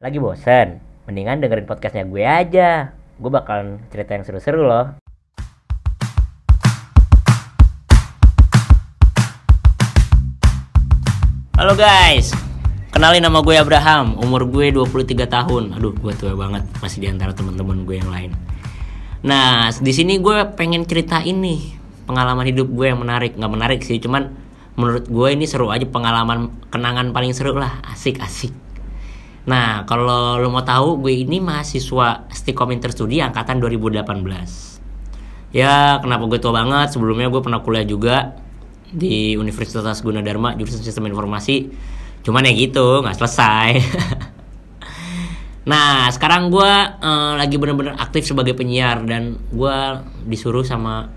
Lagi bosen? Mendingan dengerin podcastnya gue aja. Gue bakalan cerita yang seru-seru loh. Halo guys, kenalin nama gue Abraham, umur gue 23 tahun. Aduh, gue tua banget, masih di antara teman-teman gue yang lain. Nah, di sini gue pengen cerita ini pengalaman hidup gue yang menarik, nggak menarik sih, cuman menurut gue ini seru aja pengalaman kenangan paling seru lah, asik-asik. Nah, kalau lo mau tahu, gue ini mahasiswa Stikom Interstudi angkatan 2018. Ya, kenapa gue tua banget? Sebelumnya gue pernah kuliah juga di Universitas Gunadarma jurusan Sistem Informasi. Cuman ya gitu, nggak selesai. nah, sekarang gue eh, lagi bener-bener aktif sebagai penyiar dan gue disuruh sama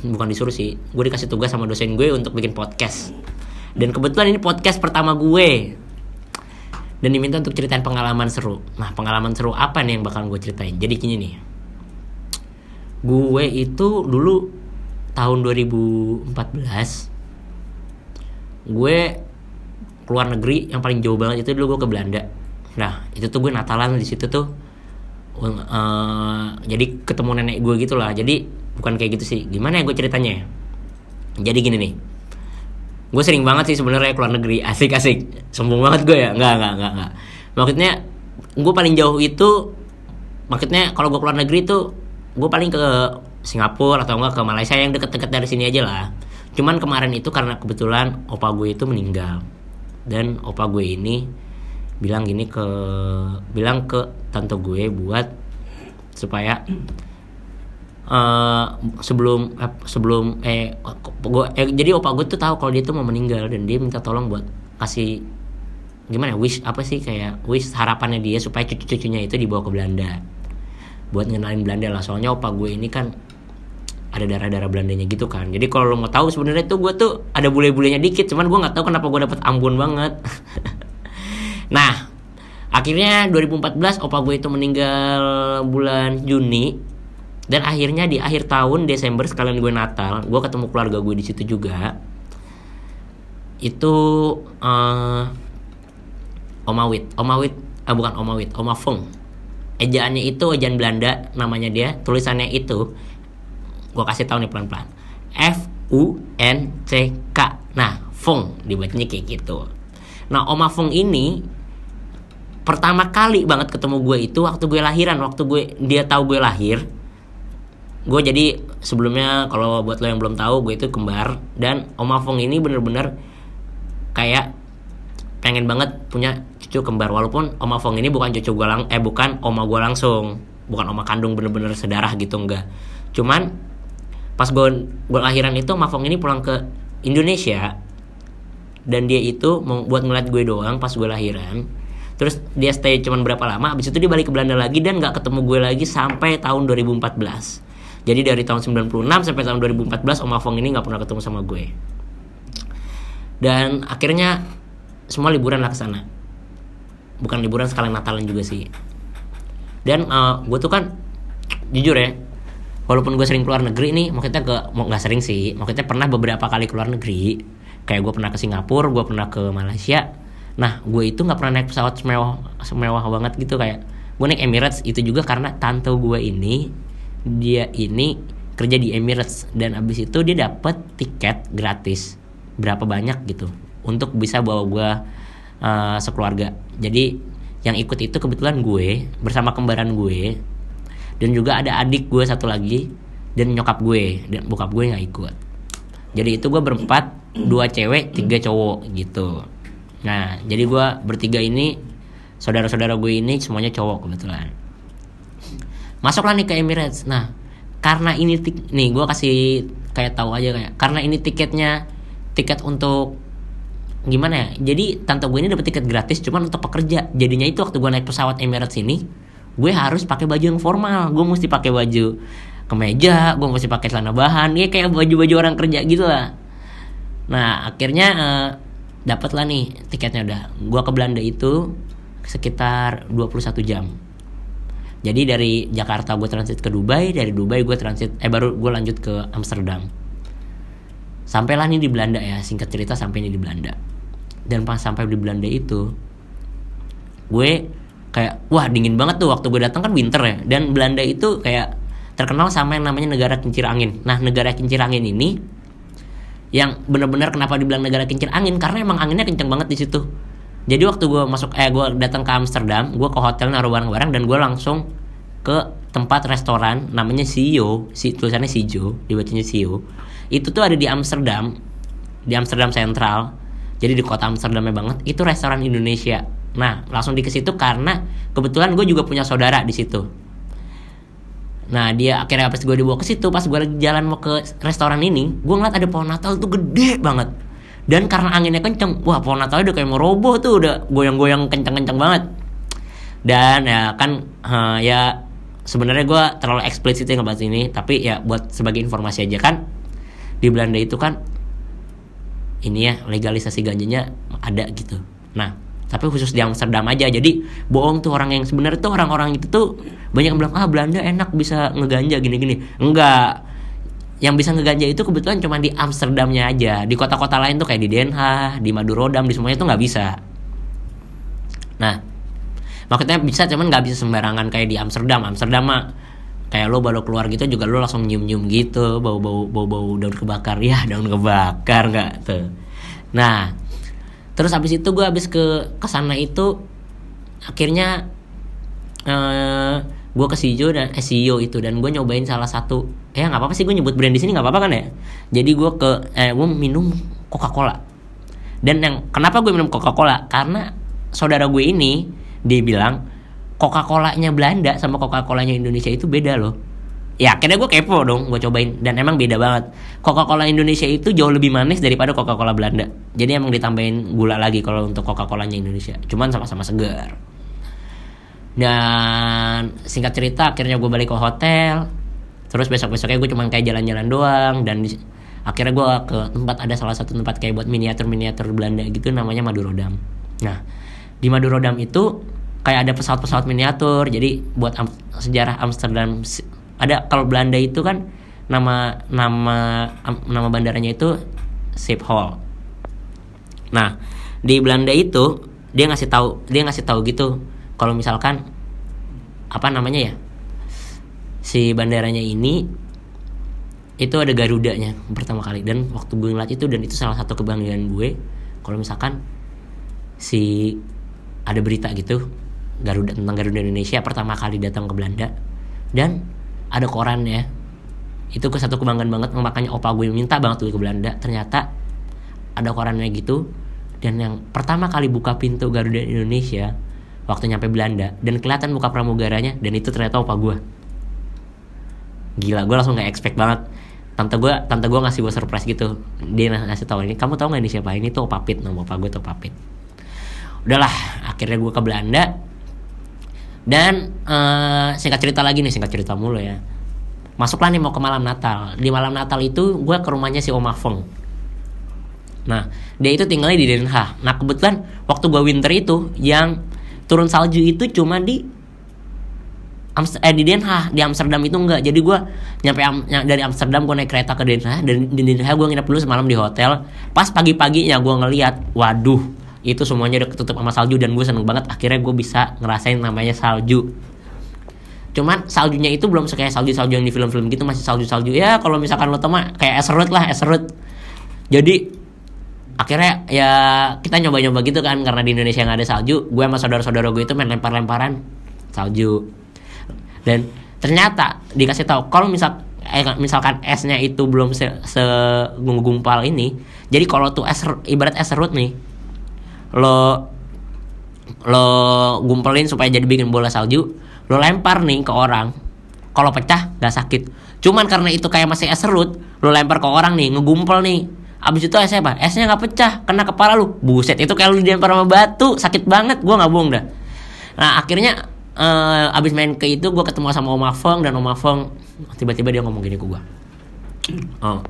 bukan disuruh sih, gue dikasih tugas sama dosen gue untuk bikin podcast. Dan kebetulan ini podcast pertama gue dan diminta untuk ceritain pengalaman seru. Nah, pengalaman seru apa nih yang bakal gue ceritain? Jadi gini nih. Gue itu dulu tahun 2014 gue keluar negeri yang paling jauh banget itu dulu gue ke Belanda. Nah, itu tuh gue Natalan di situ tuh uh, jadi ketemu nenek gue gitu lah. Jadi bukan kayak gitu sih. Gimana ya gue ceritanya? Jadi gini nih gue sering banget sih sebenarnya keluar negeri. Asik-asik sombong banget gue ya? Nggak nggak nggak nggak. Maksudnya gue paling jauh itu maksudnya kalau gue keluar negeri itu gue paling ke Singapura atau enggak ke Malaysia yang deket-deket dari sini aja lah. Cuman kemarin itu karena kebetulan opa gue itu meninggal. Dan opa gue ini bilang gini ke bilang ke tante gue buat supaya uh, sebelum eh, sebelum eh gua, eh jadi opa gue tuh tahu kalau dia tuh mau meninggal dan dia minta tolong buat kasih gimana wish apa sih kayak wish harapannya dia supaya cucu-cucunya itu dibawa ke Belanda. Buat ngenalin Belanda lah soalnya opa gue ini kan ada darah-darah Belandanya gitu kan. Jadi kalau lo mau tahu sebenarnya tuh gue tuh ada bule-bulenya dikit cuman gue nggak tahu kenapa gue dapet Ambon banget. Nah akhirnya 2014 opa gue itu meninggal bulan Juni dan akhirnya di akhir tahun Desember sekalian gue Natal gue ketemu keluarga gue di situ juga. Itu uh, Omawit Omawit ah bukan Omawit Omafong ejaannya itu ejaan Belanda namanya dia. Tulisannya itu gue kasih tahu nih pelan-pelan. F U N C K. Nah Fong dibacanya kayak gitu. Nah Omafong ini pertama kali banget ketemu gue itu waktu gue lahiran. Waktu gue dia tahu gue lahir gue jadi sebelumnya kalau buat lo yang belum tahu gue itu kembar. Dan Om Afong ini bener-bener kayak pengen banget punya cucu kembar. Walaupun Om Afong ini bukan cucu gue lang eh bukan oma gue langsung. Bukan oma kandung bener-bener sedarah gitu enggak. Cuman pas gue gue lahiran itu Om Afong ini pulang ke Indonesia. Dan dia itu mau buat ngeliat gue doang pas gue lahiran. Terus dia stay cuman berapa lama abis itu dia balik ke Belanda lagi dan nggak ketemu gue lagi sampai tahun 2014 jadi dari tahun 96 sampai tahun 2014 Om Afong ini nggak pernah ketemu sama gue. Dan akhirnya semua liburan lah ke sana. Bukan liburan sekalian Natalan juga sih. Dan uh, gue tuh kan jujur ya, walaupun gue sering keluar negeri nih, maksudnya ke nggak sering sih, maksudnya pernah beberapa kali keluar negeri. Kayak gue pernah ke Singapura, gue pernah ke Malaysia. Nah, gue itu nggak pernah naik pesawat semewah semewah banget gitu kayak gue naik Emirates itu juga karena tante gue ini dia ini kerja di Emirates dan abis itu dia dapat tiket gratis. Berapa banyak gitu untuk bisa bawa gue uh, sekeluarga. Jadi yang ikut itu kebetulan gue bersama kembaran gue dan juga ada adik gue satu lagi dan nyokap gue dan bokap gue nggak ikut. Jadi itu gue berempat dua cewek tiga cowok gitu. Nah jadi gue bertiga ini saudara-saudara gue ini semuanya cowok kebetulan masuklah nih ke Emirates. Nah karena ini nih gue kasih kayak tahu aja kayak karena ini tiketnya tiket untuk gimana ya? Jadi tante gue ini dapat tiket gratis cuman untuk pekerja. Jadinya itu waktu gue naik pesawat Emirates ini gue harus pakai baju yang formal. Gue mesti pakai baju kemeja gue mesti pakai celana bahan ya kayak baju-baju orang kerja gitu lah. Nah akhirnya uh, dapat lah nih tiketnya udah. Gue ke Belanda itu sekitar 21 jam jadi dari Jakarta gue transit ke Dubai dari Dubai gue transit eh baru gue lanjut ke Amsterdam. Sampailah nih di Belanda ya singkat cerita sampai nih di Belanda. Dan pas sampai di Belanda itu gue kayak wah dingin banget tuh waktu gue datang kan winter ya. Dan Belanda itu kayak terkenal sama yang namanya negara kincir angin. Nah negara kincir angin ini yang benar-benar kenapa dibilang negara kincir angin? Karena emang anginnya kenceng banget di situ jadi waktu gue masuk eh gue datang ke Amsterdam gue ke hotel naruh barang-barang dan gue langsung ke tempat restoran namanya Sio. Si tulisannya Sijo dibacanya Sio. Itu tuh ada di Amsterdam di Amsterdam Central. Jadi di kota Amsterdamnya banget itu restoran Indonesia. Nah langsung di ke situ karena kebetulan gue juga punya saudara di situ. Nah dia akhirnya pas gue dibawa ke situ pas gue jalan mau ke restoran ini gue ngeliat ada pohon Natal tuh gede banget dan karena anginnya kenceng wah pohon Natal udah kayak mau roboh tuh udah goyang-goyang kenceng-kenceng banget. Dan ya kan uh, ya sebenarnya gue terlalu eksplisit ya ngebahas ini tapi ya buat sebagai informasi aja kan di Belanda itu kan ini ya legalisasi ganjanya ada gitu. Nah tapi khusus di Amsterdam aja jadi bohong tuh orang yang sebenarnya tuh orang-orang itu tuh banyak yang bilang ah Belanda enak bisa ngeganja gini-gini. Enggak yang bisa ngeganja itu kebetulan cuma di Amsterdamnya aja. Di kota-kota lain tuh kayak di Den Haag di Madurodam di semuanya tuh nggak bisa. Nah maksudnya bisa cuman nggak bisa sembarangan kayak di Amsterdam. Amsterdam mah kayak lo baru keluar gitu juga lo langsung nyium nyium gitu. Bau bau bau bau daun kebakar. Ya daun kebakar nggak tuh. Nah terus habis itu gue habis ke ke sana itu akhirnya eh, gue ke Sijo dan eh, CEO itu dan gue nyobain salah satu eh nggak apa-apa sih gue nyebut brand di sini nggak apa-apa kan ya jadi gue ke eh gue minum Coca Cola dan yang kenapa gue minum Coca Cola karena saudara gue ini dia bilang Coca-Colanya Belanda sama Coca-Colanya Indonesia itu beda loh. Ya akhirnya gue kepo dong, gue cobain dan emang beda banget. Coca-Cola Indonesia itu jauh lebih manis daripada Coca-Cola Belanda. Jadi emang ditambahin gula lagi kalau untuk Coca-Colanya Indonesia. Cuman sama-sama segar. Dan singkat cerita akhirnya gue balik ke hotel. Terus besok-besoknya gue cuma kayak jalan-jalan doang dan di, akhirnya gue ke tempat ada salah satu tempat kayak buat miniatur-miniatur Belanda gitu namanya Madurodam. Nah, di Madurodam itu kayak ada pesawat-pesawat miniatur jadi buat am sejarah Amsterdam ada kalau Belanda itu kan nama nama am, nama bandaranya itu Schiphol nah di Belanda itu dia ngasih tahu dia ngasih tahu gitu kalau misalkan apa namanya ya si bandaranya ini itu ada Garudanya pertama kali. Dan waktu gue ngeliat itu dan itu salah satu kebanggaan gue kalau misalkan si ada berita gitu Garuda tentang Garuda Indonesia pertama kali datang ke Belanda. Dan ada korannya. Itu ke satu kebanggaan banget makanya opa gue minta banget tuh ke Belanda. Ternyata ada korannya gitu. Dan yang pertama kali buka pintu Garuda Indonesia waktu nyampe Belanda dan kelihatan muka pramugaranya dan itu ternyata opa gue gila gue langsung nggak expect banget tante gue tante gue ngasih gue surprise gitu dia ngasih tahu ini kamu tahu nggak ini siapa ini tuh opa Pit nama opa gue tuh opa Pit udahlah akhirnya gue ke Belanda dan uh, singkat cerita lagi nih, singkat cerita mulu ya. Masuklah nih mau ke malam Natal. Di malam Natal itu gue ke rumahnya si Oma Feng. Nah, dia itu tinggalnya di Den. Nah, kebetulan waktu gue winter itu yang turun salju itu cuma di Amst eh, di Den Haag, di Amsterdam itu enggak. Jadi gue nyampe am dari Amsterdam gue naik kereta ke Den Haag. Dan di Den Haag gue nginep dulu semalam di hotel. Pas pagi-paginya gue ngeliat, waduh, itu semuanya udah ketutup sama salju. Dan gue seneng banget akhirnya gue bisa ngerasain namanya salju. Cuman saljunya itu belum kayak salju-salju yang di film-film gitu. Masih salju-salju. Ya kalau misalkan lo teman kayak es serut lah es serut jadi akhirnya ya kita nyoba-nyoba gitu kan karena di Indonesia nggak ada salju. Gue sama saudara-saudara gue itu main lempar-lemparan salju. Dan ternyata dikasih tahu kalau misal eh, misalkan esnya itu belum se, se gumpal ini jadi kalau tuh es ibarat es serut nih lo lo gumpelin supaya jadi bikin bola salju lo lempar nih ke orang kalau pecah gak sakit. Cuman karena itu kayak masih es serut lo lempar ke orang nih ngegumpel nih abis itu esnya apa? Esnya nggak pecah kena kepala lu. Buset itu kayak lu dilempar sama batu. Sakit banget gue nggak bohong dah. Nah akhirnya uh, abis main ke itu gue ketemu sama Oma Feng dan Oma Feng tiba-tiba dia ngomong gini ke gue oh.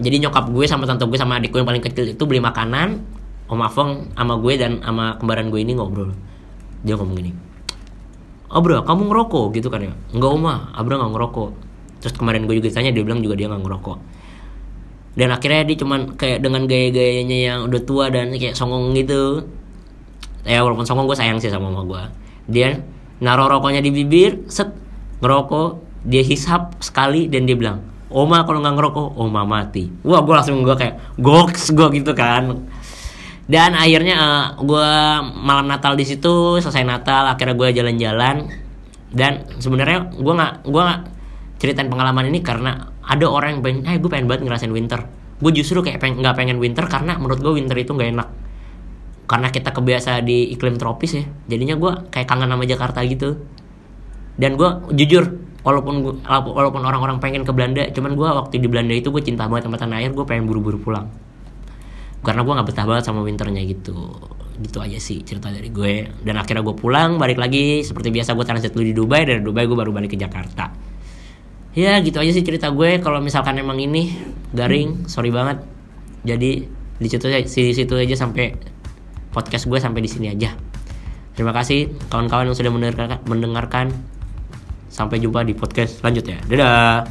Jadi nyokap gue sama tante gue sama adik gue yang paling kecil itu beli makanan Om Afong sama gue dan sama kembaran gue ini ngobrol. Dia ngomong gini Abra kamu ngerokok? Gitu kan ya. Enggak Oma. Abra nggak ngerokok. Terus kemarin gue juga tanya dia bilang juga dia nggak ngerokok dan akhirnya dia cuman kayak dengan gaya-gayanya yang udah tua dan kayak songong gitu. Ya walaupun songong gue sayang sih sama mama gue dia naruh rokoknya di bibir set ngerokok dia hisap sekali dan dia bilang Oma kalau nggak ngerokok Oma mati. Wah gue langsung gue kayak goks gue gitu kan. Dan akhirnya uh, gue malam Natal di situ selesai Natal akhirnya gue jalan-jalan. Dan sebenarnya gue nggak gue ceritain pengalaman ini karena ada orang yang pengen, eh gue pengen banget ngerasain winter. Gue justru kayak pengen nggak pengen winter karena menurut gue winter itu nggak enak. Karena kita kebiasa di iklim tropis ya, jadinya gue kayak kangen sama Jakarta gitu. Dan gue jujur, walaupun gua, walaupun orang-orang pengen ke Belanda, cuman gue waktu di Belanda itu gue cinta banget sama tanah air, gue pengen buru-buru pulang. Karena gue nggak betah banget sama winternya gitu gitu aja sih cerita dari gue dan akhirnya gue pulang balik lagi seperti biasa gue transit dulu di Dubai dari Dubai gue baru balik ke Jakarta ya gitu aja sih cerita gue. Kalau misalkan emang ini garing sorry banget. Jadi di situ di situ aja sampai podcast gue sampai di sini aja. Terima kasih kawan-kawan yang sudah mendengarkan mendengarkan. Sampai jumpa di podcast selanjutnya. Dadah